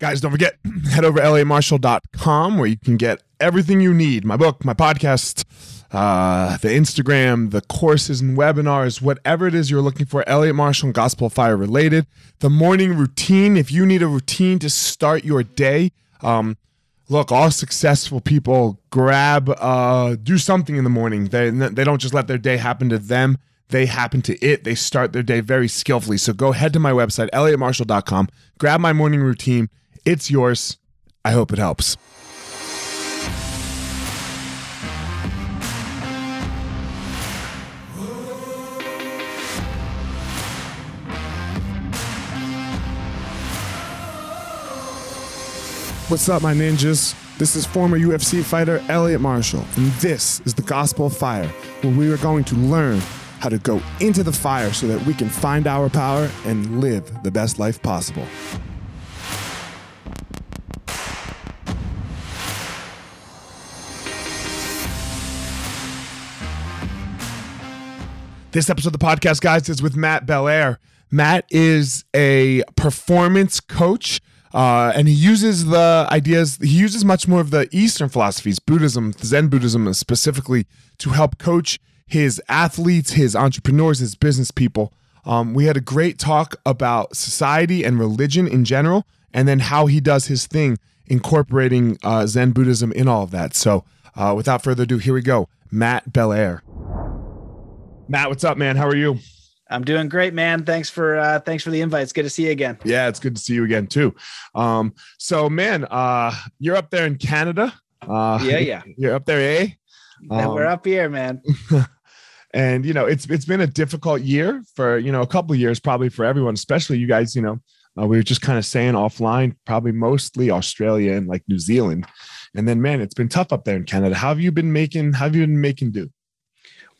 Guys, don't forget, head over to elliottmarshall.com where you can get everything you need my book, my podcast, uh, the Instagram, the courses and webinars, whatever it is you're looking for, Elliott Marshall and Gospel Fire related. The morning routine, if you need a routine to start your day, um, look, all successful people grab, uh, do something in the morning. They, they don't just let their day happen to them they happen to it. They start their day very skillfully. So go head to my website, elliottmarshall.com, grab my morning routine, it's yours. I hope it helps. What's up, my ninjas? This is former UFC fighter Elliott Marshall, and this is the Gospel of Fire, where we are going to learn how to go into the fire so that we can find our power and live the best life possible. This episode of the podcast, guys, is with Matt Belair. Matt is a performance coach. Uh, and he uses the ideas, he uses much more of the Eastern philosophies, Buddhism, Zen Buddhism specifically, to help coach his athletes, his entrepreneurs, his business people. Um, we had a great talk about society and religion in general, and then how he does his thing, incorporating uh, Zen Buddhism in all of that. So, uh, without further ado, here we go. Matt Belair. Matt, what's up, man? How are you? I'm doing great, man. Thanks for uh, thanks for the invite. It's good to see you again. Yeah, it's good to see you again too. Um, so, man, uh, you're up there in Canada. Uh, yeah, yeah. You're up there, eh? Um, we're up here, man. and you know, it's it's been a difficult year for you know a couple years, probably for everyone, especially you guys. You know, uh, we were just kind of saying offline, probably mostly Australia and like New Zealand. And then, man, it's been tough up there in Canada. How have you been making? How have you been making do?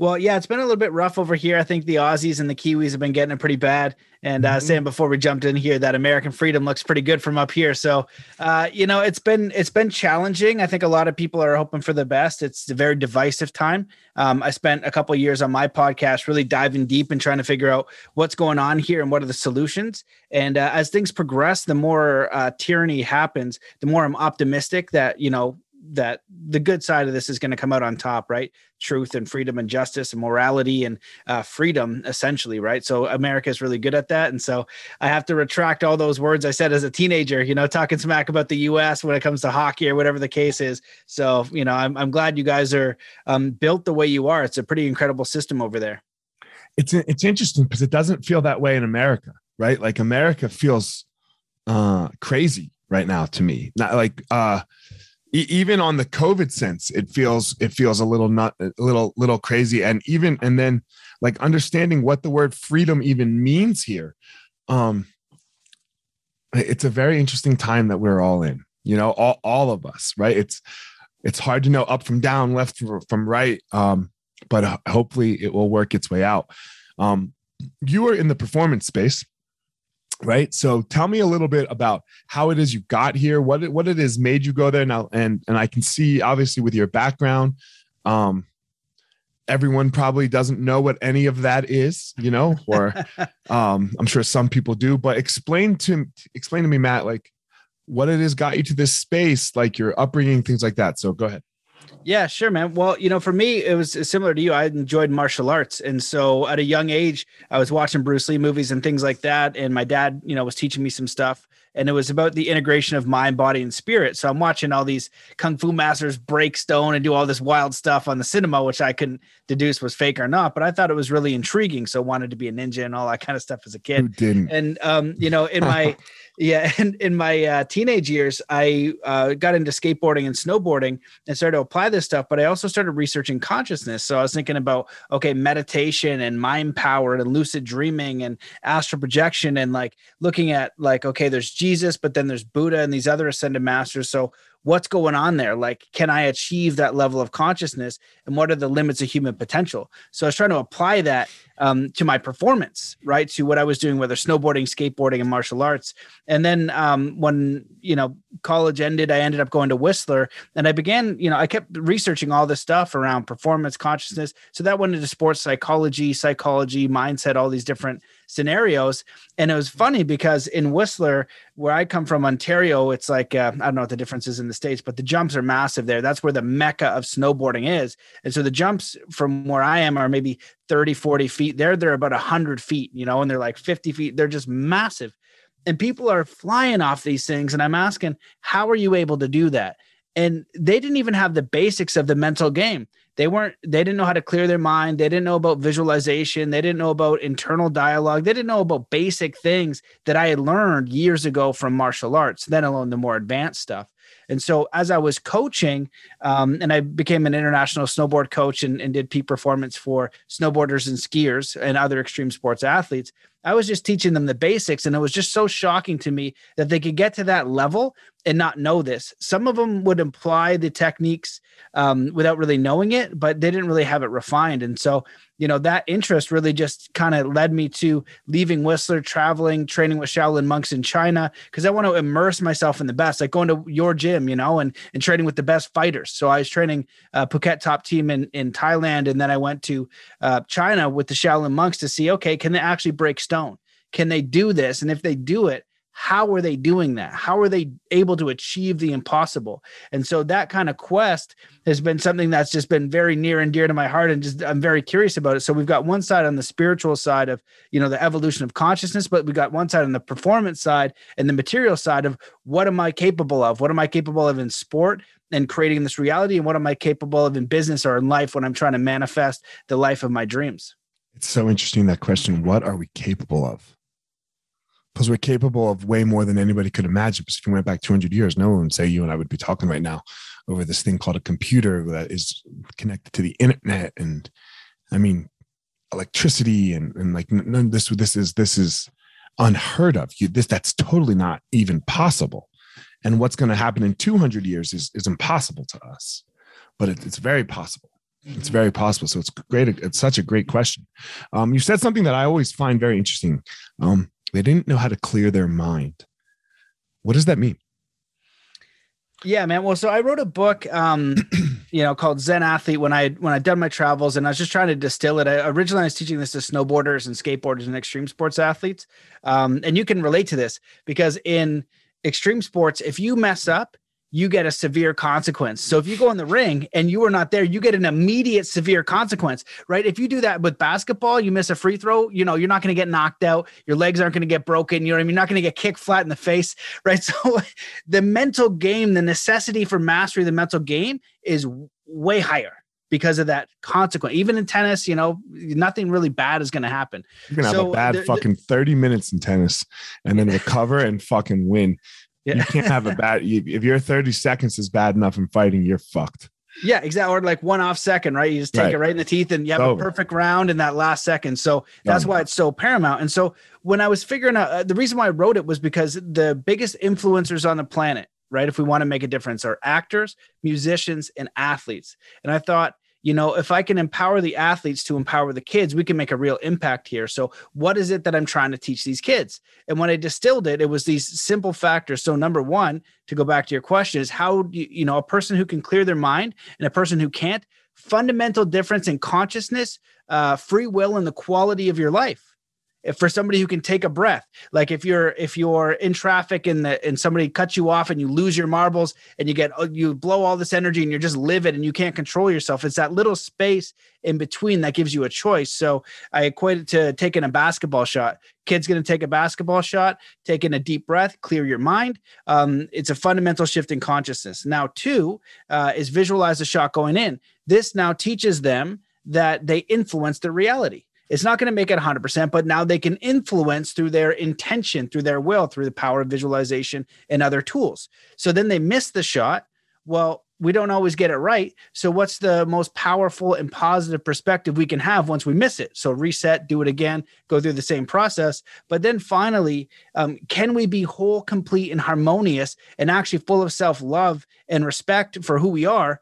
Well, yeah, it's been a little bit rough over here. I think the Aussies and the Kiwis have been getting it pretty bad. And uh, mm-hmm. saying before we jumped in here that American freedom looks pretty good from up here. So, uh, you know, it's been it's been challenging. I think a lot of people are hoping for the best. It's a very divisive time. Um, I spent a couple years on my podcast really diving deep and trying to figure out what's going on here and what are the solutions. And uh, as things progress, the more uh, tyranny happens, the more I'm optimistic that you know that the good side of this is going to come out on top, right? Truth and freedom and justice and morality and uh, freedom, essentially, right? So America is really good at that, and so I have to retract all those words I said as a teenager, you know, talking smack about the U.S. when it comes to hockey or whatever the case is. So you know, I'm I'm glad you guys are um, built the way you are. It's a pretty incredible system over there. It's it's interesting because it doesn't feel that way in America, right? Like America feels uh, crazy right now to me. Not like uh even on the covid sense it feels it feels a little not a little little crazy. And even and then like understanding what the word freedom even means here um it's a very interesting time that we're all in you know all, all of us right? It's it's hard to know up from down left from right um but hopefully it will work its way out. Um you are in the performance space right? So tell me a little bit about how it is you got here what it, what it is made you go there now and and i can see obviously with your background um everyone probably doesn't know what any of that is you know or um i'm sure some people do but explain to explain to me matt like what it is got you to this space like your upbringing things like that. So go ahead yeah, sure, man. Well, you know, for me, it was similar to you. I enjoyed martial arts. And so at a young age, I was watching Bruce Lee movies and things like that. And my dad, you know, was teaching me some stuff. And it was about the integration of mind, body, and spirit. So I'm watching all these kung fu masters break stone and do all this wild stuff on the cinema, which I couldn't deduce was fake or not. But I thought it was really intriguing. So wanted to be a ninja and all that kind of stuff as a kid. Who didn't? And um, you know, in my yeah, in, in my uh, teenage years, I uh, got into skateboarding and snowboarding and started to apply this stuff. But I also started researching consciousness. So I was thinking about okay, meditation and mind power and lucid dreaming and astral projection and like looking at like okay, there's Jesus, but then there's Buddha and these other ascended masters. So what's going on there? Like can i achieve that level of consciousness? And what are the limits of human potential? So i was trying to apply that um, to my performance right? To what i was doing whether snowboarding skateboarding and martial arts. And then um, when you know college ended i ended up going to whistler. And i began you know i kept researching all this stuff around performance consciousness. So that went into sports psychology psychology mindset all these different scenarios. And it was funny because in Whistler, where I come from, Ontario, it's like uh, I don't know what the difference is in the states, but the jumps are massive there. That's where the mecca of snowboarding is. And so the jumps from where I am are maybe 30, 40 feet. There, they're about 100 feet, you know, and they're like 50 feet. They're just massive. And people are flying off these things. And I'm asking, how are you able to do that? And they didn't even have the basics of the mental game they weren't they didn't know how to clear their mind. They didn't know about visualization. They didn't know about internal dialogue. They didn't know about basic things that i had learned years ago from martial arts then alone the more advanced stuff. And so as i was coaching um, and i became an international snowboard coach and, and did peak performance for snowboarders and skiers and other extreme sports athletes I was just teaching them the basics, and it was just so shocking to me that they could get to that level and not know this. Some of them would imply the techniques um, without really knowing it, but they didn't really have it refined. And so, you know, that interest really just kind of led me to leaving Whistler, traveling, training with Shaolin monks in China, because I want to immerse myself in the best, like going to your gym, you know, and and training with the best fighters. So I was training uh, Phuket top team in in Thailand, and then I went to uh, China with the Shaolin monks to see, okay, can they actually break stone? Can they do this? And if they do it, how are they doing that? How are they able to achieve the impossible? And so that kind of quest has been something that's just been very near and dear to my heart and just I'm very curious about it. So we've got one side on the spiritual side of, you know, the evolution of consciousness, but we got one side on the performance side and the material side of what am I capable of? What am I capable of in sport? and creating this reality and what am i capable of in business or in life when i'm trying to manifest the life of my dreams it's so interesting that question what are we capable of because we're capable of way more than anybody could imagine. Because if you went back 200 years, no one would say you and I would be talking right now over this thing called a computer that is connected to the internet and I mean electricity and and like this this is this is unheard of. You this that's totally not even possible. And what's going to happen in 200 years is is impossible to us, but it, it's very possible. It's very possible. So it's great. It's such a great question. Um, you said something that I always find very interesting. Um, they didn't know how to clear their mind. What does that mean? Yeah, man. Well, so I wrote a book, um, you know, called Zen Athlete when I when I done my travels, and I was just trying to distill it. I, originally, I was teaching this to snowboarders and skateboarders and extreme sports athletes, um, and you can relate to this because in extreme sports, if you mess up, you get a severe consequence. So if you go in the ring and you are not there, you get an immediate severe consequence, right? If you do that with basketball, you miss a free throw, you know, you're not going to get knocked out. Your legs aren't going to get broken. You know I mean? You're not going to get kicked flat in the face, right? So the mental game, the necessity for mastery of the mental game is way higher because of that consequence. Even in tennis, you know, nothing really bad is going to happen. You're going to so have a bad the, fucking 30 minutes in tennis and then recover and fucking win. Yeah. You can't have a bad. If your 30 seconds is bad enough in fighting, you're fucked. Yeah, exactly. Or like one off second, right? You just take right. it right in the teeth and you have a perfect round in that last second. So that's why it's so paramount. And so when I was figuring out uh, the reason why I wrote it was because the biggest influencers on the planet, right? If we want to make a difference, are actors, musicians, and athletes. And I thought, you know, if I can empower the athletes to empower the kids, we can make a real impact here. So, what is it that I'm trying to teach these kids? And when I distilled it, it was these simple factors. So, number one, to go back to your question, is how you, you know, a person who can clear their mind and a person who can't, fundamental difference in consciousness, uh, free will, and the quality of your life if for somebody who can take a breath. Like if you're if you're in traffic and the and somebody cuts you off and you lose your marbles and you get you blow all this energy and you're just livid and you can't control yourself it's that little space in between that gives you a choice. So i equate it to taking a basketball shot. Kid's going to take a basketball shot taking a deep breath clear your mind. Um, it's a fundamental shift in consciousness. Now two uh, is visualize the shot going in. This now teaches them that they influence the reality it's not going to make it 100%, but now they can influence through their intention, through their will, through the power of visualization and other tools. So then they miss the shot. Well, we don't always get it right. So, what's the most powerful and positive perspective we can have once we miss it? So, reset, do it again, go through the same process. But then finally, um, can we be whole, complete, and harmonious and actually full of self love and respect for who we are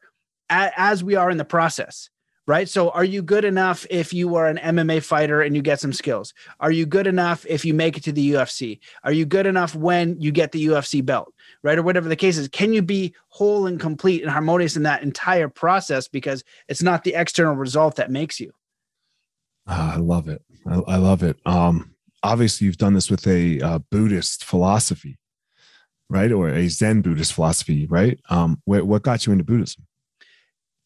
as we are in the process? Right? So, are you good enough if you are an MMA fighter and you get some skills? Are you good enough if you make it to the UFC? Are you good enough when you get the UFC belt, right? Or whatever the case is. Can you be whole and complete and harmonious in that entire process? Because it's not the external result that makes you. Uh, I love it. I, I love it. Um, obviously you've done this with a uh, Buddhist philosophy, right, or a Zen Buddhist philosophy, right? Um, what, what got you into Buddhism?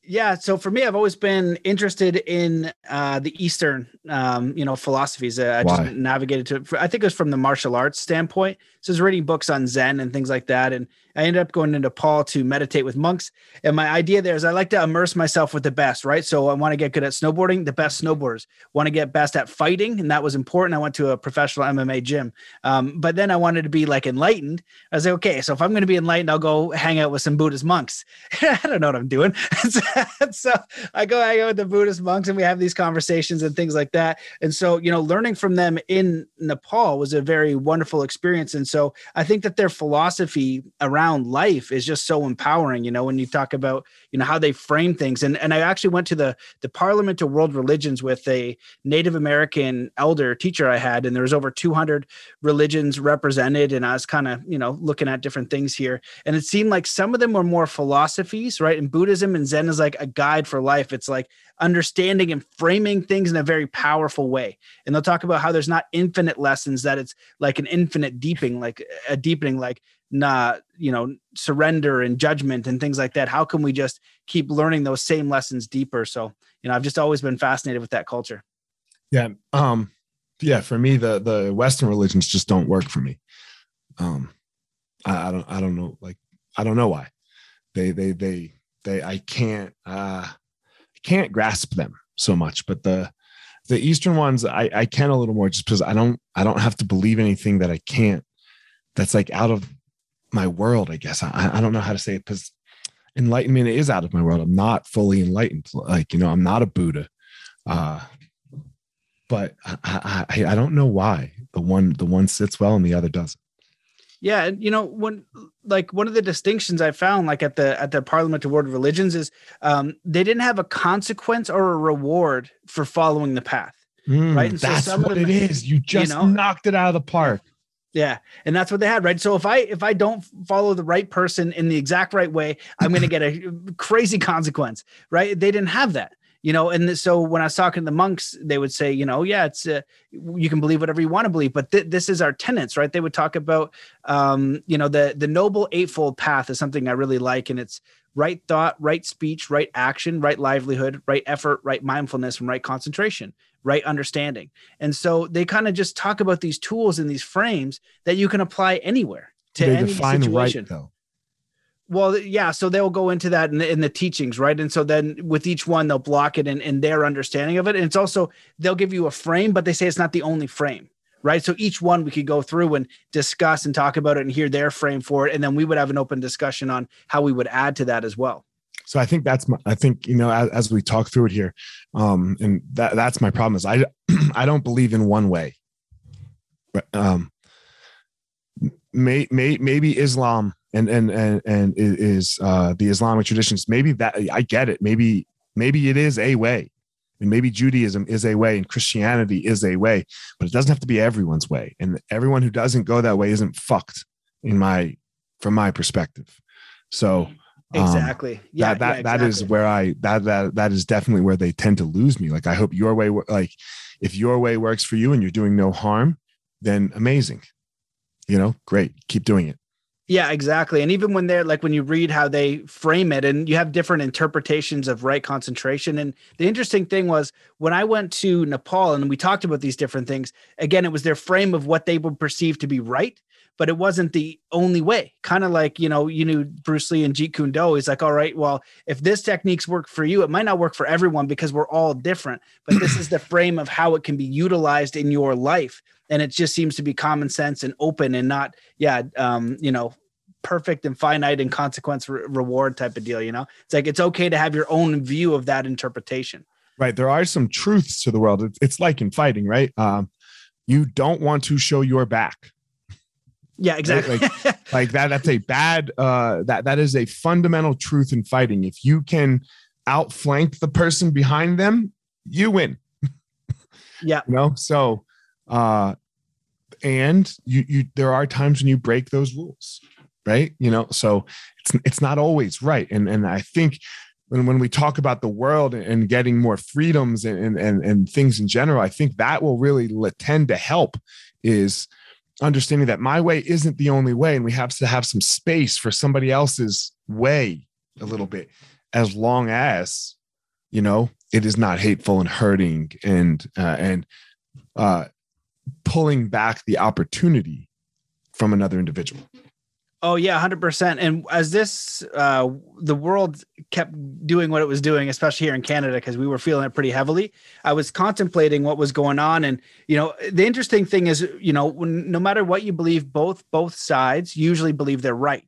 Yeah so for me i've always been interested in uh, the eastern um, you know philosophies uh, i Why? just navigated to i think it was from the martial arts standpoint so I was reading books on zen and things like that and I ended up going into Nepal to meditate with monks. And my idea there is I like to immerse myself with the best, right? So I want to get good at snowboarding, the best snowboarders. Want to get best at fighting, and that was important. I went to a professional MMA gym, um, but then I wanted to be like enlightened. I was like, okay, so if I'm going to be enlightened, I'll go hang out with some Buddhist monks. I don't know what I'm doing, so I go hang out with the Buddhist monks, and we have these conversations and things like that. And so you know, learning from them in Nepal was a very wonderful experience. And so I think that their philosophy around around life is just so empowering you know when you talk about you know how they frame things. And and i actually went to the the parliament of world religions with a native american elder teacher i had and there was over 200 religions represented and i was kind of you know looking at different things here. And it seemed like some of them were more philosophies right? And buddhism and zen is like a guide for life. It's like understanding and framing things in a very powerful way. And they'll talk about how there's not infinite lessons, that it's like an infinite deepening, like a deepening, like not, you know, surrender and judgment and things like that. How can we just keep learning those same lessons deeper? So, you know, I've just always been fascinated with that culture. Yeah. Um, yeah, for me, the the Western religions just don't work for me. Um, I, I don't I don't know like I don't know why. They they they they I can't uh can't grasp them so much. But the the Eastern ones, I, I can a little more just because I don't I don't have to believe anything that I can't. That's like out of my world, I guess. I, I don't know how to say it because enlightenment is out of my world. I'm not fully enlightened. Like, you know, I'm not a Buddha. Uh, but I, I, I don't know why the one the one sits well and the other doesn't. Yeah, and you know when like one of the distinctions I found like at the at the Parliament of World Religions is um, they didn't have a consequence or a reward for following the path. Mm, right, and that's so what them, it is. You just you know, knocked it out of the park. Yeah, and that's what they had, right? So if I if I don't follow the right person in the exact right way, I'm going to get a crazy consequence, right? They didn't have that you know and so when i was talking to the monks they would say you know yeah it's uh, you can believe whatever you want to believe but th- this is our tenets right they would talk about um, you know the the noble eightfold path is something i really like and it's right thought right speech right action right livelihood right effort right mindfulness and right concentration right understanding and so they kind of just talk about these tools and these frames that you can apply anywhere to they any situation right, though well, yeah. So they'll go into that in the, in the, teachings, right? And so then with each one, they'll block it in, in their understanding of it. And it's also, they'll give you a frame, but they say it's not the only frame, right? So each one we could go through and discuss and talk about it and hear their frame for it. And then we would have an open discussion on how we would add to that as well. So I think that's my, I think, you know, as, as we talk through it here, um, and that, that's my problem is I, I don't believe in one way. Um, may, may, maybe Islam and and and and is uh, the Islamic traditions. Maybe that I get it. Maybe maybe it is a way, and maybe Judaism is a way, and Christianity is a way, but it doesn't have to be everyone's way. And everyone who doesn't go that way isn't fucked in my from my perspective. So um, exactly yeah that that, yeah, exactly. that is where i that that that is definitely where they tend to lose me like i hope your way like if your way works for you and you're doing no harm then amazing you know great keep doing it yeah, exactly. And even when they're like when you read how they frame it and you have different interpretations of right concentration. And the interesting thing was when I went to Nepal and we talked about these different things, again, it was their frame of what they would perceive to be right, but it wasn't the only way. Kind of like, you know, you knew Bruce Lee and Jeet Kune Do. He's like, all right, well, if this techniques work for you, it might not work for everyone because we're all different, but this is the frame of how it can be utilized in your life. And it just seems to be common sense and open and not yeah um you know perfect and finite and consequence re- reward type of deal you know? It's like it's okay to have your own view of that interpretation. Right there are some truths to the world. It's, it's like in fighting right? Um you don't want to show your back yeah exactly. Right? like, like that that's a bad uh that that is a fundamental truth in fighting. If you can outflank the person behind them you win. Yeah. You know? So uh and you you there are times when you break those rules right? You know? So it's it's not always right. And and i think when when we talk about the world and getting more freedoms and and and things in general, I think that will really tend to help is understanding that my way isn't the only way and we have to have some space for somebody else's way a little bit as long as you know it is not hateful and hurting and uh, and uh, pulling back the opportunity from another individual Oh yeah, hundred percent. And as this, uh, the world kept doing what it was doing, especially here in Canada, because we were feeling it pretty heavily. I was contemplating what was going on, and you know, the interesting thing is, you know, when, no matter what you believe, both both sides usually believe they're right.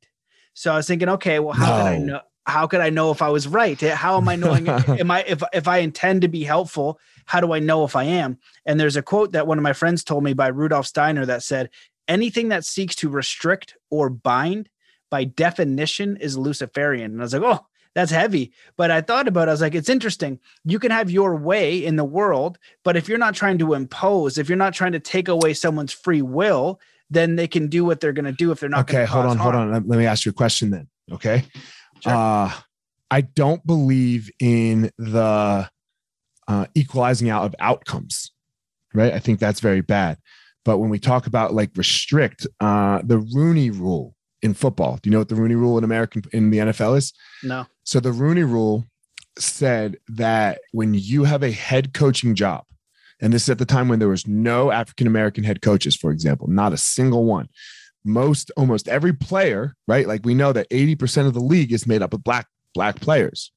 So I was thinking, okay, well, how no. can I know? How could I know if I was right? How am I knowing? am I if if I intend to be helpful? How do I know if I am? And there's a quote that one of my friends told me by Rudolf Steiner that said, anything that seeks to restrict or bind by definition is Luciferian. And I was like, oh, that's heavy. But I thought about it. I was like, it's interesting. You can have your way in the world, but if you're not trying to impose, if you're not trying to take away someone's free will, then they can do what they're going to do if they're not. Okay, hold on, harm. hold on. Let me ask you a question then. Okay. Sure. Uh, I don't believe in the uh, equalizing out of outcomes, right? I think that's very bad. But when we talk about like restrict, uh, the Rooney Rule in football, do you know what the Rooney Rule in American in the NFL is? No. So the Rooney Rule said that when you have a head coaching job, and this is at the time when there was no African American head coaches, for example, not a single one. Most almost every player, right? Like we know that 80% of the league is made up of black black players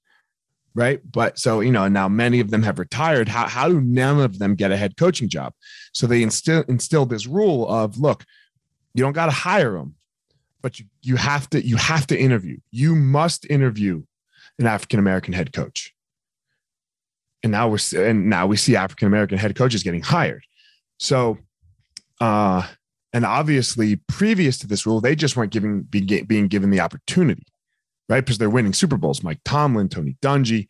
right? But so, you know, now many of them have retired. How, how do none of them get a head coaching job? So they instill, instilled this rule of look, you don't got to hire them, but you, you have to, you have to interview. You must interview an African American head coach. And now we're, and now we see African American head coaches getting hired. So, uh, and obviously previous to this rule, they just weren't giving, being given the opportunity right? Because they're winning Super Bowls. Mike Tomlin, Tony Dungy,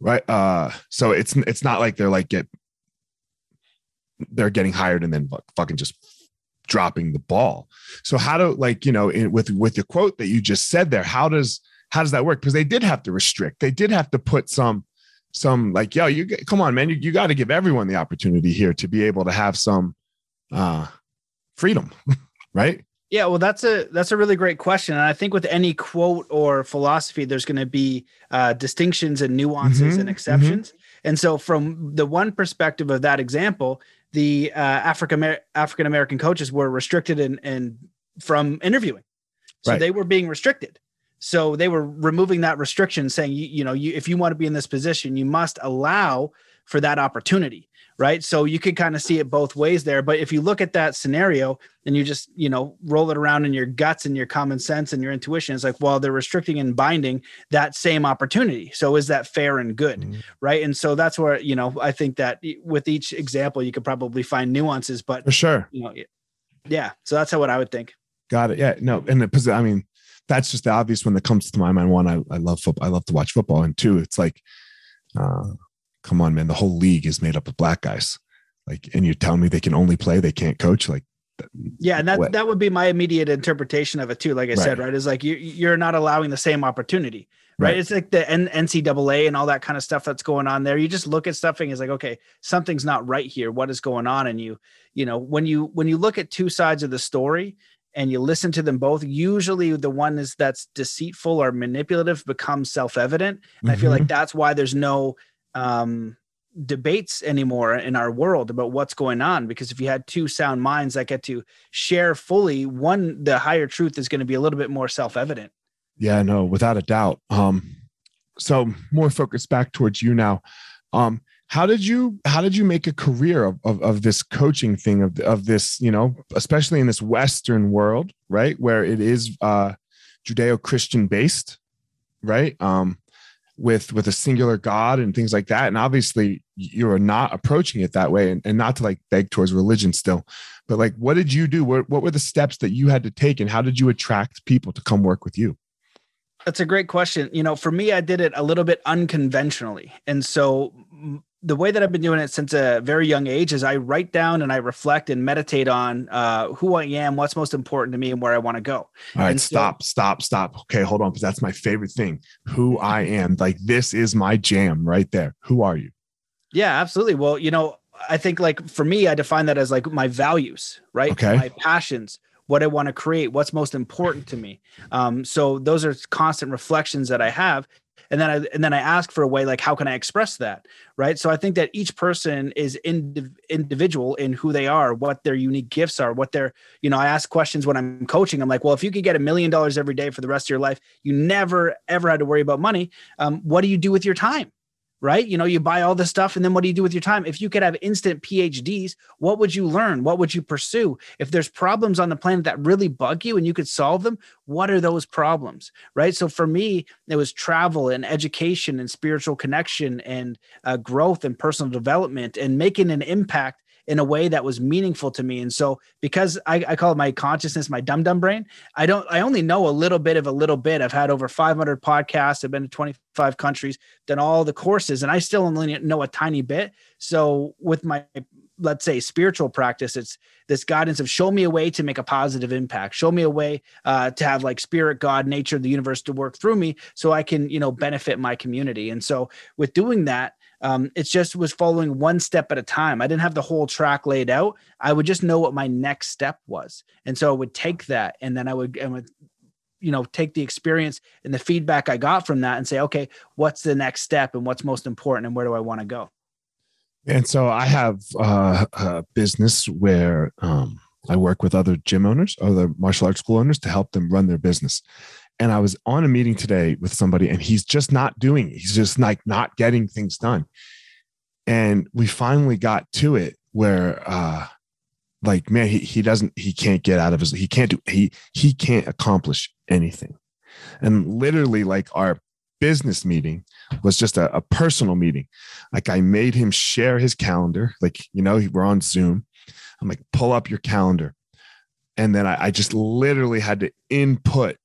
right? Uh, so it's it's not like they're like get they're getting hired and then fucking just dropping the ball. So how do like you know in, with with the quote that you just said there? How does how does that work? Because they did have to restrict. They did have to put some some like yo you come on man you, you got to give everyone the opportunity here to be able to have some uh freedom right yeah, well, that's a that's a really great question, and I think with any quote or philosophy, there's going to be uh, distinctions and nuances mm-hmm, and exceptions. Mm-hmm. And so, from the one perspective of that example, the uh, African African American coaches were restricted and and from interviewing, so right. they were being restricted. So they were removing that restriction, saying, you, you know, you, if you want to be in this position, you must allow for that opportunity right? So you could kind of see it both ways there. But if you look at that scenario and you just, you know, roll it around in your guts and your common sense and your intuition, it's like, well, they're restricting and binding that same opportunity. So is that fair and good? Mm-hmm. Right. And so that's where, you know, I think that with each example, you could probably find nuances, but for sure, you know, yeah. So that's how what I would think. Got it. Yeah. No. And the, I mean, that's just the obvious one that comes to my mind. One, I, I love football. I love to watch football. And two, it's like, uh, come on, man, the whole league is made up of black guys. Like, and you're telling me they can only play, they can't coach. Like, yeah, and that what? that would be my immediate interpretation of it too. Like I right. said, right, is like you you're not allowing the same opportunity, right? right. It's like the N- NCAA and all that kind of stuff that's going on there. You just look at stuff and it's like, okay, something's not right here. What is going on? And you, you know, when you when you look at two sides of the story and you listen to them both, usually the one is that's deceitful or manipulative becomes self evident, and mm-hmm. I feel like mm-hmm. that's why there's no um, debates anymore in our world about what's going on. Because if you had two sound minds that get to share fully one the higher truth is going to be a little bit more self-evident. Yeah no without a doubt. Um so more focused back towards you now. Um how did you how did you make a career of, of, of this coaching thing of, of this you know especially in this western world right? Where it is uh judeo-christian based right? Um with with a singular god and things like that and obviously you're not approaching it that way and, and not to like beg towards religion still but like what did you do what, what were the steps that you had to take and how did you attract people to come work with you That's a great question. You know, for me, I did it a little bit unconventionally. And so the way that I've been doing it since a very young age is I write down and I reflect and meditate on uh, who I am, what's most important to me, and where I want to go. All right, and stop, so, stop, stop. Okay, hold on, because that's my favorite thing. Who I am, like this is my jam right there. Who are you? Yeah, absolutely. Well, you know, I think like for me, I define that as like my values, right? Okay. My passions, what I want to create, what's most important to me. Um, so those are constant reflections that I have. And then I and then I ask for a way like how can I express that, right? So I think that each person is indiv- individual in who they are, what their unique gifts are, what their you know. I ask questions when I'm coaching. I'm like, well, if you could get a million dollars every day for the rest of your life, you never ever had to worry about money. Um, what do you do with your time? Right? You know, you buy all this stuff and then what do you do with your time? If you could have instant PhDs, what would you learn? What would you pursue? If there's problems on the planet that really bug you and you could solve them, what are those problems, right? So for me, it was travel and education and spiritual connection and uh, growth and personal development and making an impact in a way that was meaningful to me. And so because I, I call my consciousness, my dumb dumb brain, I don't I only know a little bit of a little bit. I've had over 500 podcasts, I've been to 25 countries, done all the courses, and I still only know a tiny bit. So with my let's say spiritual practice it's this guidance of show me a way to make a positive impact show me a way uh, to have like spirit god nature the universe to work through me so i can you know benefit my community and so with doing that um, it just was following one step at a time. I didn't have the whole track laid out. I would just know what my next step was, and so I would take that, and then I would, and would, you know, take the experience and the feedback I got from that, and say, okay, what's the next step, and what's most important, and where do I want to go? And so I have uh, a business where um, I work with other gym owners, other martial arts school owners, to help them run their business and I was on a meeting today with somebody and he's just not doing it. He's just like not getting things done. And we finally got to it where uh like man he, he doesn't he can't get out of his he can't do he he can't accomplish anything. And literally like our business meeting was just a, a personal meeting. Like I made him share his calendar. Like, you know, we're on Zoom. I'm like, pull up your calendar. And then I, I just literally had to input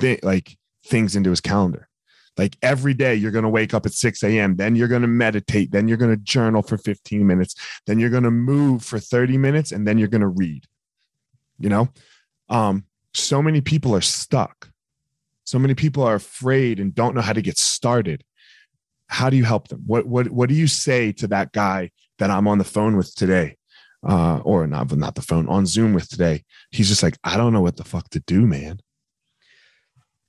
th- like things into his calendar. Like every day, you're going to wake up at 6 a.m. Then you're going to meditate. Then you're going to journal for 15 minutes. Then you're going to move for 30 minutes. And then you're going to read. You know, um, so many people are stuck. So many people are afraid and don't know how to get started. How do you help them? What what what do you say to that guy that I'm on the phone with today? Uh, or not not the phone on Zoom with today. He's just like, I don't know what the fuck to do, man.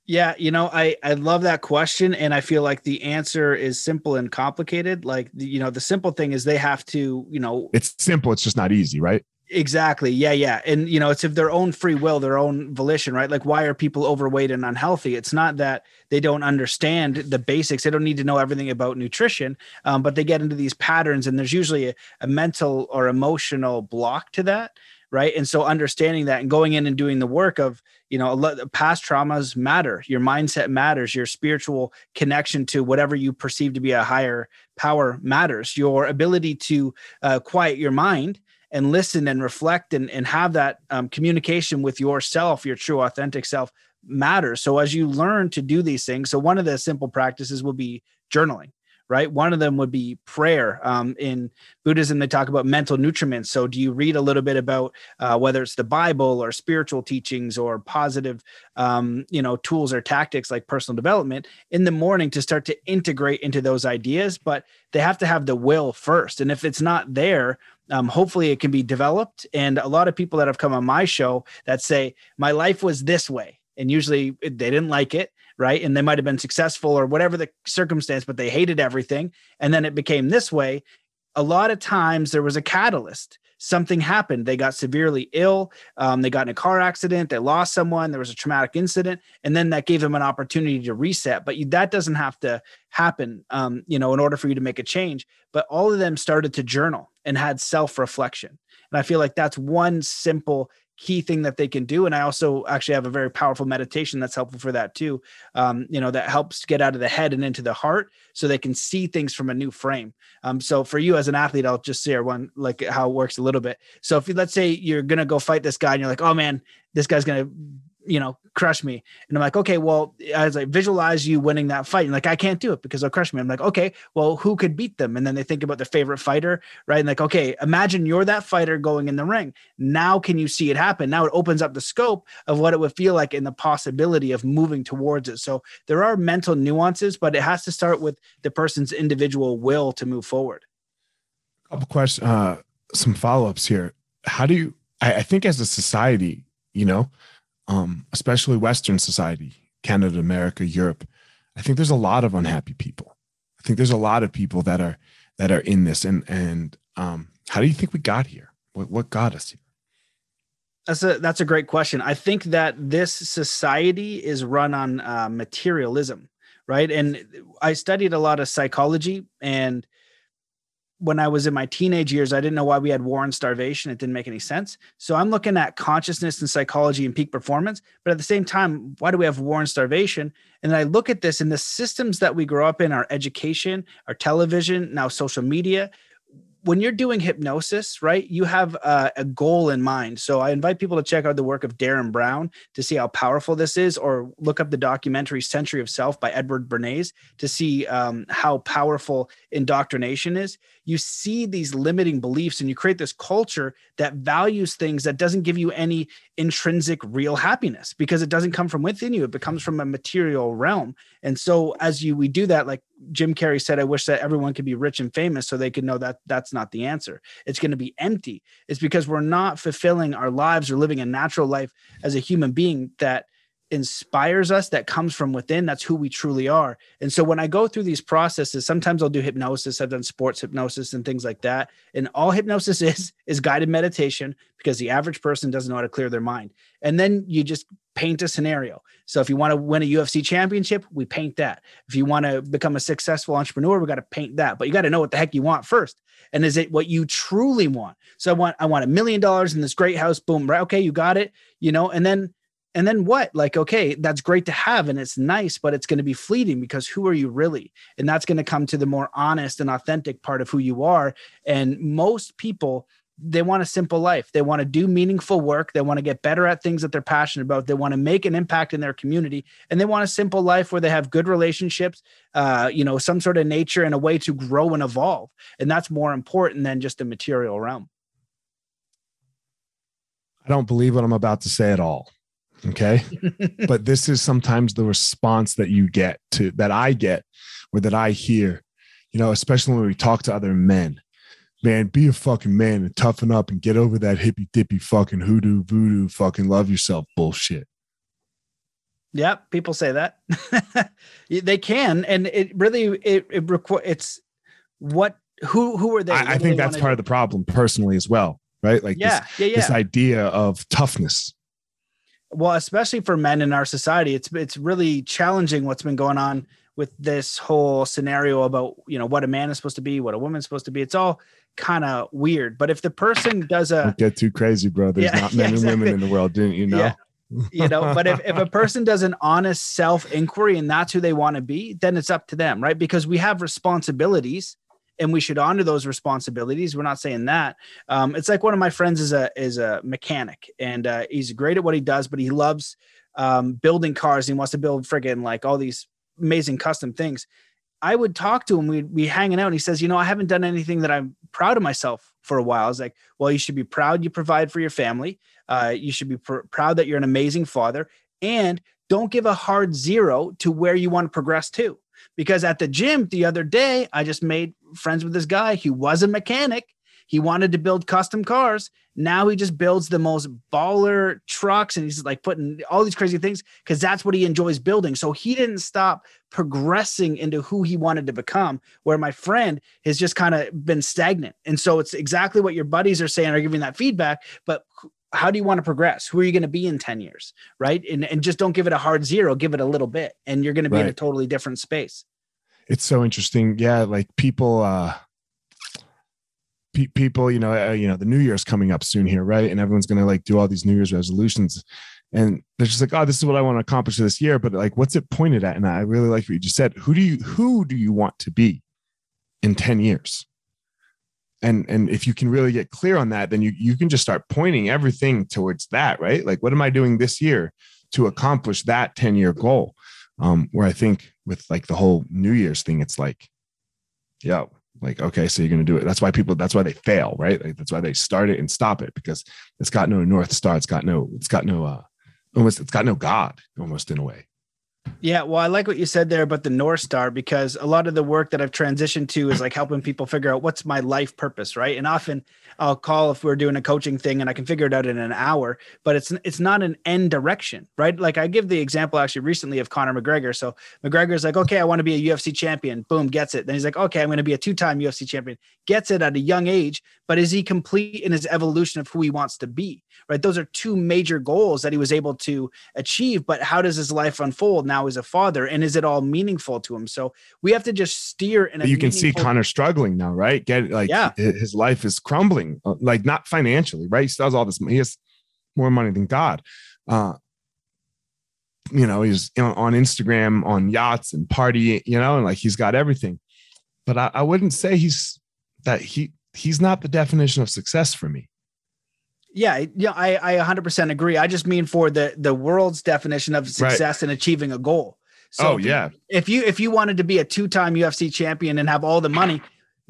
Yeah, you know, I I love that question and I feel like the answer is simple and complicated. Like you know, the simple thing is they have to, you know, it's simple, it's just not easy, right? Exactly. Yeah, yeah. And you know, it's of their own free will, their own volition, right? Like why are people overweight and unhealthy? It's not that they don't understand the basics. They don't need to know everything about nutrition, um, but they get into these patterns and there's usually a, a mental or emotional block to that right and so understanding that and going in and doing the work of you know past traumas matter. Your mindset matters. Your spiritual connection to whatever you perceive to be a higher power matters. Your ability to uh, quiet your mind and listen and reflect and, and have that um, communication with yourself your true authentic self matters. So as you learn to do these things so one of the simple practices will be journaling right? One of them would be prayer. Um, in Buddhism, they talk about mental nutriments. So, do you read a little bit about uh, whether it's the Bible or spiritual teachings or positive, um, you know, tools or tactics like personal development in the morning to start to integrate into those ideas? But they have to have the will first, and if it's not there, um, hopefully it can be developed. And a lot of people that have come on my show that say my life was this way, and usually they didn't like it right? And they might have been successful or whatever the circumstance, but they hated everything. And then it became this way. A lot of times there was a catalyst. Something happened. They got severely ill. Um, they got in a car accident. They lost someone. There was a traumatic incident, and then that gave them an opportunity to reset. But you, that doesn't have to happen, um, you know, in order for you to make a change. But all of them started to journal and had self reflection, and I feel like that's one simple key thing that they can do. And I also actually have a very powerful meditation that's helpful for that too. Um, you know, that helps get out of the head and into the heart so they can see things from a new frame. Um, so for you as an athlete, I'll just share one like how it works a little bit. So if you, let's say you're going to go fight this guy and you're like, oh man, this guy's going to you know, crush me. And I'm like, okay, well, as I visualize you winning that fight, and like, I can't do it because they'll crush me. I'm like, okay, well, who could beat them? And then they think about their favorite fighter, right? And like, okay, imagine you're that fighter going in the ring. Now, can you see it happen? Now it opens up the scope of what it would feel like in the possibility of moving towards it. So there are mental nuances, but it has to start with the person's individual will to move forward. A couple questions, uh, some follow ups here. How do you, I, I think as a society, you know, um, especially Western society, Canada, America, Europe, I think there's a lot of unhappy people. I think there's a lot of people that are that are in this. And and um, how do you think we got here? What what got us here? That's a that's a great question. I think that this society is run on uh, materialism, right? And I studied a lot of psychology and when I was in my teenage years, I didn't know why we had war and starvation. It didn't make any sense. So I'm looking at consciousness and psychology and peak performance. But at the same time, why do we have war and starvation? And I look at this in the systems that we grow up in our education, our television, now social media when you're doing hypnosis, right, you have a, a, goal in mind. So I invite people to check out the work of Derren Brown to see how powerful this is, or look up the documentary Century of Self by Edward Bernays to see um, how powerful indoctrination is. You see these limiting beliefs and you create this culture that values things that doesn't give you any intrinsic real happiness because it doesn't come from within you. It becomes from a material realm. And so as you we do that, like Jim Carrey said, I wish that everyone could be rich and famous so they could know that that's not the answer. It's going to be empty. It's because we're not fulfilling our lives or living a natural life as a human being that inspires us that comes from within that's who we truly are. And so when i go through these processes sometimes i'll do hypnosis i've done sports hypnosis and things like that and all hypnosis is is guided meditation because the average person doesn't know how to clear their mind. And then you just paint a scenario. So if you want to win a ufc championship we paint that. If you want to become a successful entrepreneur we got to paint that but you got to know what the heck you want first. And is it what you truly want? So i want i want a million dollars in this great house boom right okay you got it you know and then and then what? Like okay that's great to have and it's nice but it's going to be fleeting because who are you really? And that's going to come to the more honest and authentic part of who you are. And most people they want a simple life. They want to do meaningful work. They want to get better at things that they're passionate about. They want to make an impact in their community. And they want a simple life where they have good relationships uh, you know some sort of nature and a way to grow and evolve. And that's more important than just the material realm. I don't believe what i'm about to say at all Okay. but this is sometimes the response that you get to that I get or that I hear, you know, especially when we talk to other men. Man, be a fucking man and toughen up and get over that hippy dippy fucking hoodoo voodoo fucking love yourself bullshit. Yeah, people say that. they can, and it really it it requ- it's what who who are they? I, I think that's part do? of the problem personally as well, right? Like yeah, this, yeah, yeah. this idea of toughness well especially for men in our society it's it's really challenging what's been going on with this whole scenario about you know what a man is supposed to be what a woman's supposed to be. It's all kind of weird. But if the person does a Don't get too crazy bro. There's yeah, not men exactly. and women in the world didn't you know? Yeah. you know but if, if a person does an honest self inquiry and that's who they want to be then it's up to them right? Because we have responsibilities and we should honor those responsibilities. We're not saying that. Um, it's like one of my friends is a is a mechanic, and uh, he's great at what he does, but he loves um, building cars. He wants to build friggin' like all these amazing custom things. I would talk to him. We'd be hanging out, and he says, "You know, I haven't done anything that I'm proud of myself for a while." I was like, "Well, you should be proud you provide for your family. Uh, you should be pr- proud that you're an amazing father, and don't give a hard zero to where you want to progress to." Because at the gym the other day, I just made friends with this guy He was a mechanic. He wanted to build custom cars. Now he just builds the most baller trucks and he's like putting all these crazy things because that's what he enjoys building. So he didn't stop progressing into who he wanted to become, where my friend has just kind of been stagnant. And so it's exactly what your buddies are saying are giving that feedback. But how do you want to progress? Who are you going to be in 10 years? Right. And, and just don't give it a hard zero, give it a little bit, and you're going to be right. in a totally different space it's so interesting. Yeah, like people, uh, pe- people, you know, uh, you know, the New Year's coming up soon here, right? And everyone's gonna like do all these New Year's resolutions, and they're just like, oh, this is what I want to accomplish this year. But like, what's it pointed at? And I really like what you just said. Who do you who do you want to be in ten years? And and if you can really get clear on that, then you you can just start pointing everything towards that, right? Like, what am I doing this year to accomplish that 10 year goal. Um, where I think with like the whole New Year's thing, it's like, yeah, like, okay, so you're going to do it. That's why people, that's why they fail, right? Like, that's why they start it and stop it because it's got no North Star. It's got no, it's got no, uh, almost, it's got no God almost in a way. Yeah, well, I like what you said there about the North Star because a lot of the work that I've transitioned to is like helping people figure out what's my life purpose, right? And often I'll call if we're doing a coaching thing and I can figure it out in an hour, but it's it's not an end direction, right? Like I give the example actually recently of Conor McGregor. So McGregor's like, okay, I want to be a UFC champion. Boom, gets it. Then he's like, okay, I'm going to be a two-time UFC champion. Gets it at a young age, but is he complete in his evolution of who he wants to be? Right? Those are two major goals that he was able to achieve. But how does his life unfold now as a father? And is it all meaningful to him? So we have to just steer in a you can see Conor struggling now, right? Get like yeah. his life is crumbling, uh, like not financially, right? He still has all this he has more money than God. Uh you know, he's on Instagram on yachts and party, you know, and like he's got everything. But I, I wouldn't say he's that he he's not the definition of success for me. Yeah, yeah, I, I 100% agree. I just mean for the the world's definition of success right. and achieving a goal. So oh if yeah. You, if you if you wanted to be a two-time UFC champion and have all the money,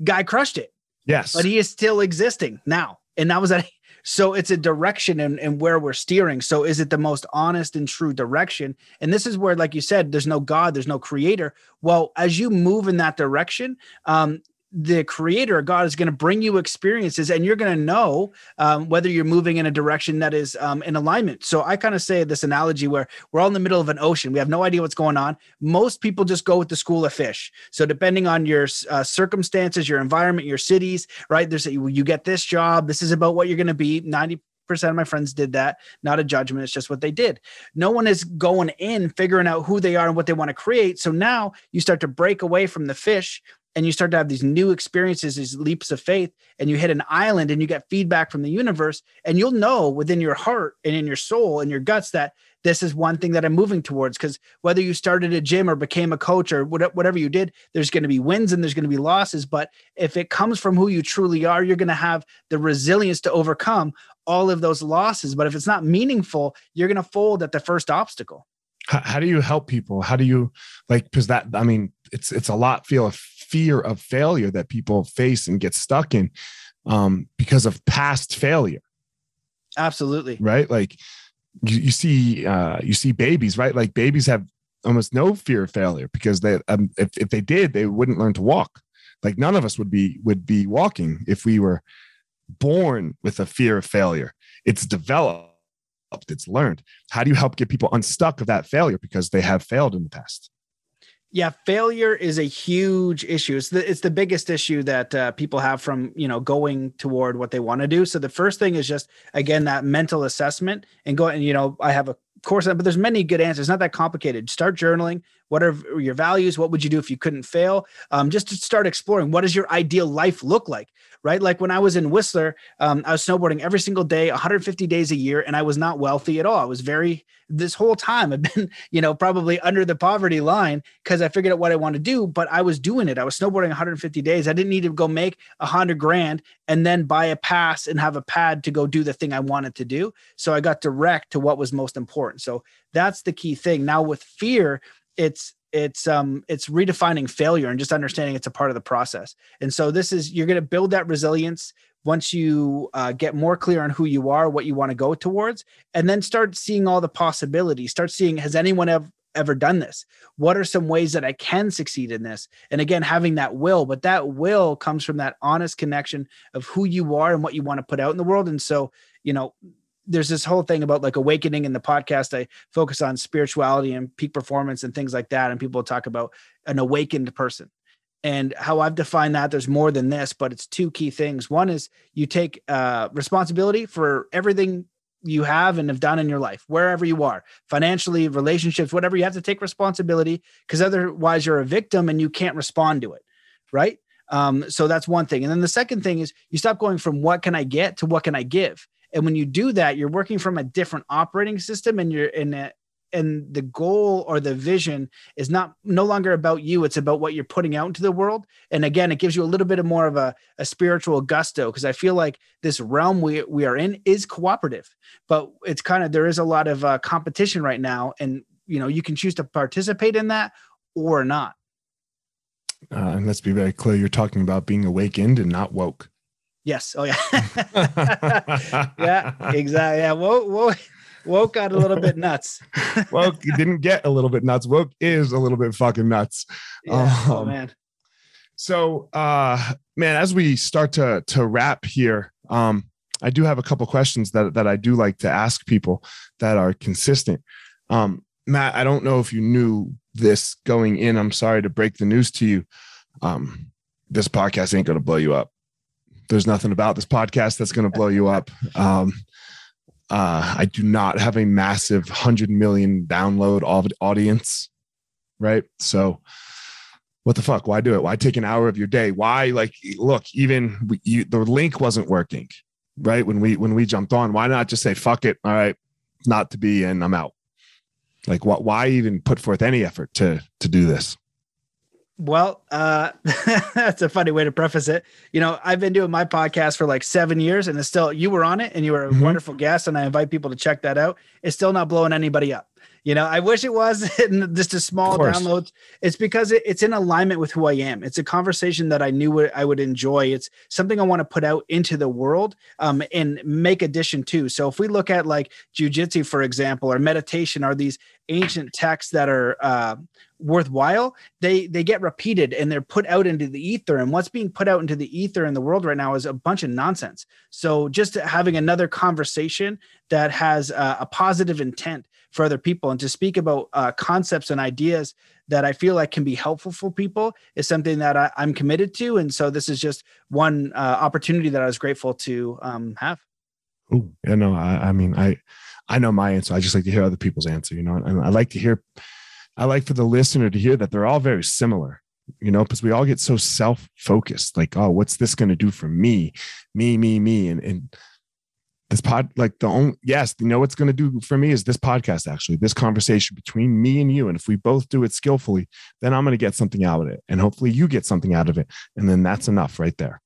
guy crushed it. Yes. But he is still existing now. And that was a so it's a direction and, and where we're steering. So is it the most honest and true direction? And this is where, like you said, there's no God, there's no creator. Well, as you move in that direction, um, the creator god is going to bring you experiences and you're going to know um, whether you're moving in a direction that is um, in alignment. So i kind of say this analogy where we're all in the middle of an ocean. We have no idea what's going on. Most people just go with the school of fish. So depending on your uh, circumstances your environment your cities right there's a, you get this job this is about what you're going to be. 90 percent of my friends did that. Not a judgment it's just what they did. No one is going in figuring out who they are and what they want to create. So now you start to break away from the fish and you start to have these new experiences, these leaps of faith, and you hit an island and you get feedback from the universe, and you'll know within your heart and in your soul and your guts that this is one thing that I'm moving towards. Because whether you started a gym or became a coach or whatever you did, there's going to be wins and there's going to be losses. But if it comes from who you truly are, you're going to have the resilience to overcome all of those losses. But if it's not meaningful, you're going to fold at the first obstacle. How, do you help people? How do you like? Because that, I mean, it's it's a lot feel fear of failure that people face and get stuck in um, because of past failure. Absolutely. Right. Like you, you see, uh, you see babies, right? Like babies have almost no fear of failure because they, um, if, if they did, they wouldn't learn to walk. Like none of us would be, would be walking if we were born with a fear of failure. It's developed, it's learned. How do you help get people unstuck of that failure because they have failed in the past? Yeah, failure is a huge issue. It's the it's the biggest issue that uh, people have from you know going toward what they want to do. So the first thing is just again that mental assessment and go and you know I have a course, but there's many good answers. It's not that complicated. Start journaling. What are your values? What would you do if you couldn't fail? Um, just to start exploring what does your ideal life look like, right? Like when I was in Whistler, um, I was snowboarding every single day, 150 days a year, and I was not wealthy at all. I was very, this whole time I've been, you know, probably under the poverty line because I figured out what I want to do, but I was doing it. I was snowboarding 150 days. I didn't need to go make a hundred grand and then buy a pass and have a pad to go do the thing I wanted to do. So I got direct to what was most important. So that's the key thing. Now with fear, it's it's um it's redefining failure and just understanding it's a part of the process. And so this is you're going to build that resilience once you uh, get more clear on who you are what you want to go towards and then start seeing all the possibilities. Start seeing has anyone ever ever done this? What are some ways that i can succeed in this? And again having that will but that will comes from that honest connection of who you are and what you want to put out in the world. And so you know there's this whole thing about like awakening in the podcast. I focus on spirituality and peak performance and things like that. And people talk about an awakened person. And how I've defined that, there's more than this, but it's two key things. One is you take uh, responsibility for everything you have and have done in your life, wherever you are, financially, relationships, whatever, you have to take responsibility because otherwise you're a victim and you can't respond to it. Right. Um, so that's one thing. And then the second thing is you stop going from what can I get to what can I give. And when you do that, you're working from a different operating system and you're in a and the goal or the vision is not no longer about you. It's about what you're putting out into the world. And again it gives you a little bit of more of a, a spiritual gusto because i feel like this realm we, we are in is cooperative but it's kind of there is a lot of uh, competition right now and you know you can choose to participate in that or not. Uh, and let's be very clear you're talking about being awakened and not woke yes oh yeah yeah exactly yeah whoa whoa woke got a little bit nuts. woke didn't get a little bit nuts. Woke is a little bit fucking nuts. Yeah, oh, um, oh man. So uh man, as we start to to wrap here, um, I do have a couple questions that that I do like to ask people that are consistent. Um, Matt, I don't know if you knew this going in. I'm sorry to break the news to you. Um, this podcast ain't gonna blow you up. There's nothing about this podcast that's gonna blow you up. Um, uh, I do not have a massive 100 million download audience, right? So, what the fuck? Why do it? Why take an hour of your day? Why, like, look, even we, you, the link wasn't working, right? When we when we jumped on, why not just say fuck it? All right, not to be, and I'm out. Like, what? Why even put forth any effort to to do this? Well, uh, that's a funny way to preface it. You know, I've been doing my podcast for like seven years, and it's still you were on it, and you were a mm-hmm. wonderful guest, and I invite people to check that out. It's still not blowing anybody up. You know, I wish it was just a small download. It's because it, it's in alignment with who I am. It's a conversation that I knew I would enjoy. It's something I want to put out into the world um, and make addition to. So if we look at like jujitsu, for example, or meditation, are these ancient texts that are uh, worthwhile they they get repeated and they're put out into the ether. And what's being put out into the ether in the world right now is a bunch of nonsense. So just having another conversation that has uh, a positive intent for other people and to speak about uh, concepts and ideas that i feel like can be helpful for people is something that I, am committed to. And so this is just one uh, opportunity that i was grateful to um, have. Oh yeah no I, I mean i i know my answer. I just like to hear other people's answer you know? And i like to hear I like for the listener to hear that they're all very similar, you know, because we all get so self focused, like, oh, what's this going to do for me, me, me, me, and and this pod, like the only yes, you know what's going to do for me is this podcast actually, this conversation between me and you, and if we both do it skillfully, then I'm going to get something out of it, and hopefully you get something out of it, and then that's enough right there.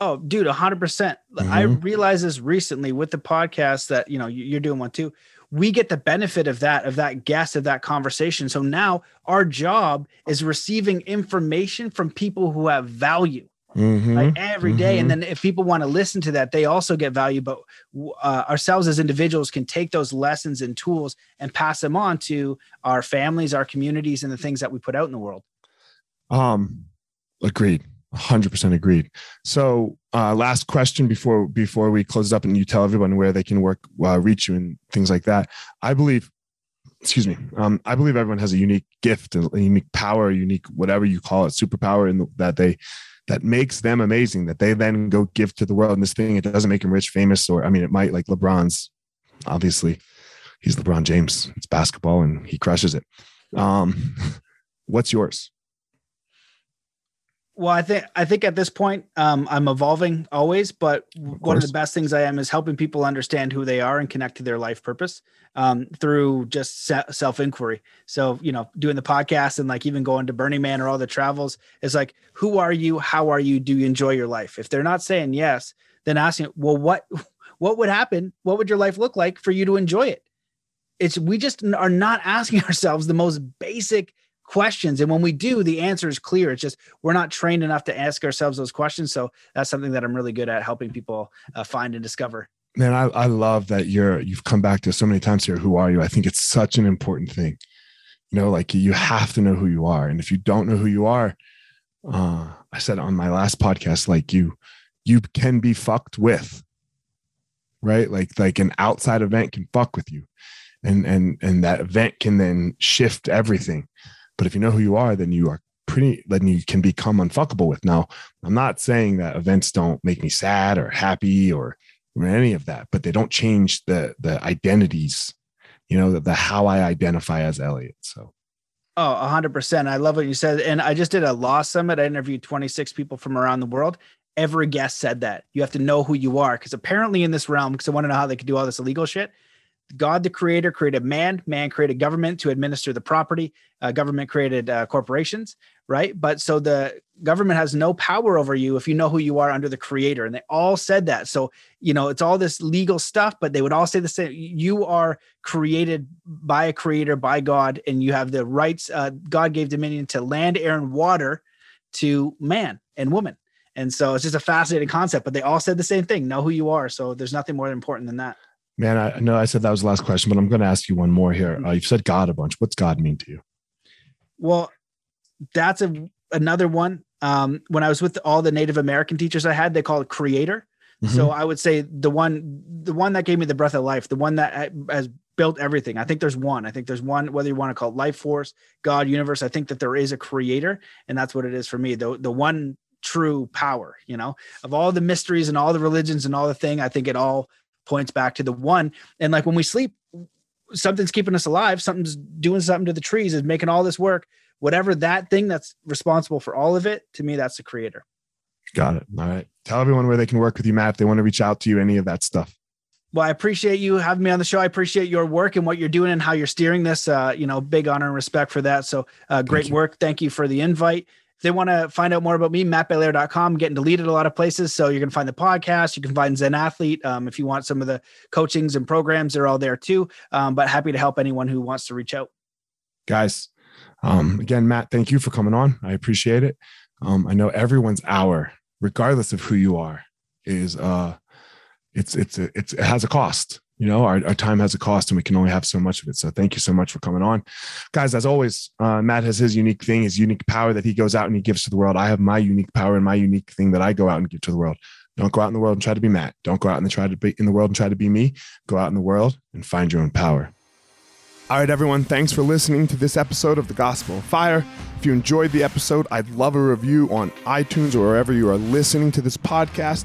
Oh, dude, hundred percent. Mm-hmm. I realized this recently with the podcast that you know you're doing one too we get the benefit of that of that guest of that conversation so now our job is receiving information from people who have value mm-hmm. right, every day. Mm-hmm. and then if people want to listen to that they also get value but uh, ourselves as individuals can take those lessons and tools and pass them on to our families our communities and the things that we put out in the world um agreed 100% agreed. So uh, last question before before we close up and you tell everyone where they can work uh, reach you and things like that. I believe excuse me um, i believe everyone has a unique gift a unique power a unique whatever you call it superpower and that they that makes them amazing that they then go give to the world. And this thing it doesn't make them rich famous or i mean it might like LeBron's obviously he's LeBron James. It's basketball and he crushes it. Um what's yours well, I think I think at this point um, I'm evolving always, but of one of the best things I am is helping people understand who they are and connect to their life purpose um, through just self inquiry. So you know, doing the podcast and like even going to Burning Man or all the travels is like, who are you? How are you? Do you enjoy your life? If they're not saying yes, then asking, well, what what would happen? What would your life look like for you to enjoy it? It's we just are not asking ourselves the most basic questions. And when we do, the answer is clear. It's just we're not trained enough to ask ourselves those questions. So that's something that I'm really good at helping people uh, find and discover. Man, I, I love that you're you've come back to so many times here. Who are you? I think it's such an important thing. You know, like you have to know who you are, and if you don't know who you are, uh, I said on my last podcast, like you, you can be fucked with, right? Like like an outside event can fuck with you, and and and that event can then shift everything but if you know who you are, then you are pretty, then you can become unfuckable with. Now, I'm not saying that events don't make me sad or happy or, any of that, but they don't change the the identities, you know, the, the how I identify as Elliot. So. Oh, 100%. I love what you said. And I just did a law summit. I interviewed 26 people from around the world. Every guest said that you have to know who you are because apparently in this realm, because I want to know how they could do all this illegal shit, God, the creator, created man. Man created government to administer the property. Uh, government created uh, corporations, right? But so the government has no power over you if you know who you are under the creator. And they all said that. So, you know, it's all this legal stuff, but they would all say the same. You are created by a creator, by God, and you have the rights. Uh, God gave dominion to land, air, and water to man and woman. And so it's just a fascinating concept, but they all said the same thing know who you are. So there's nothing more important than that. Man, I know I said that was the last question, but I'm going to ask you one more here. Uh, you've said God a bunch. What's God mean to you? Well, that's a another one. Um, when I was with all the Native American teachers I had, they call it creator. Mm-hmm. So I would say the one, the one that gave me the breath of life, the one that has built everything. I think there's one. I think there's one, whether you want to call it life force, God, universe. I think that there is a creator, and that's what it is for me. The the one true power. You know, of all the mysteries and all the religions and all the thing, I think it all points back to the one. And like when we sleep, something's keeping us alive, something's doing something to the trees, is making all this work. Whatever that thing that's responsible for all of it, to me, that's the creator. Got it. All right. Tell everyone where they can work with you, Matt, if they want to reach out to you, any of that stuff. Well, I appreciate you having me on the show. I appreciate your work and what you're doing and how you're steering this. Uh, you know, big honor and respect for that. So, uh, great Thank work. Thank you for the invite. If they want to find out more about me, mattbelair.com, getting deleted a lot of places. So you're going to find the podcast. You can find Zen Athlete. Um, if you want some of the coachings and programs, they're all there too. Um, but happy to help anyone who wants to reach out. Guys, um, again, Matt, thank you for coming on. I appreciate it. Um, I know everyone's hour, regardless of who you are, is uh, it's it's it's it has a cost you know our, our time has a cost and we can only have so much of it. So thank you so much for coming on. Guys as always uh, matt has his unique thing his unique power that he goes out and he gives to the world. I have my unique power and my unique thing that i go out and give to the world. Don't go out in the world and try to be matt. Don't go out and try to be in the world and try to be me. Go out in the world and find your own power. All right, everyone, thanks for listening to this episode of The Gospel of Fire. If you enjoyed the episode, I'd love a review on iTunes or wherever you are listening to this podcast.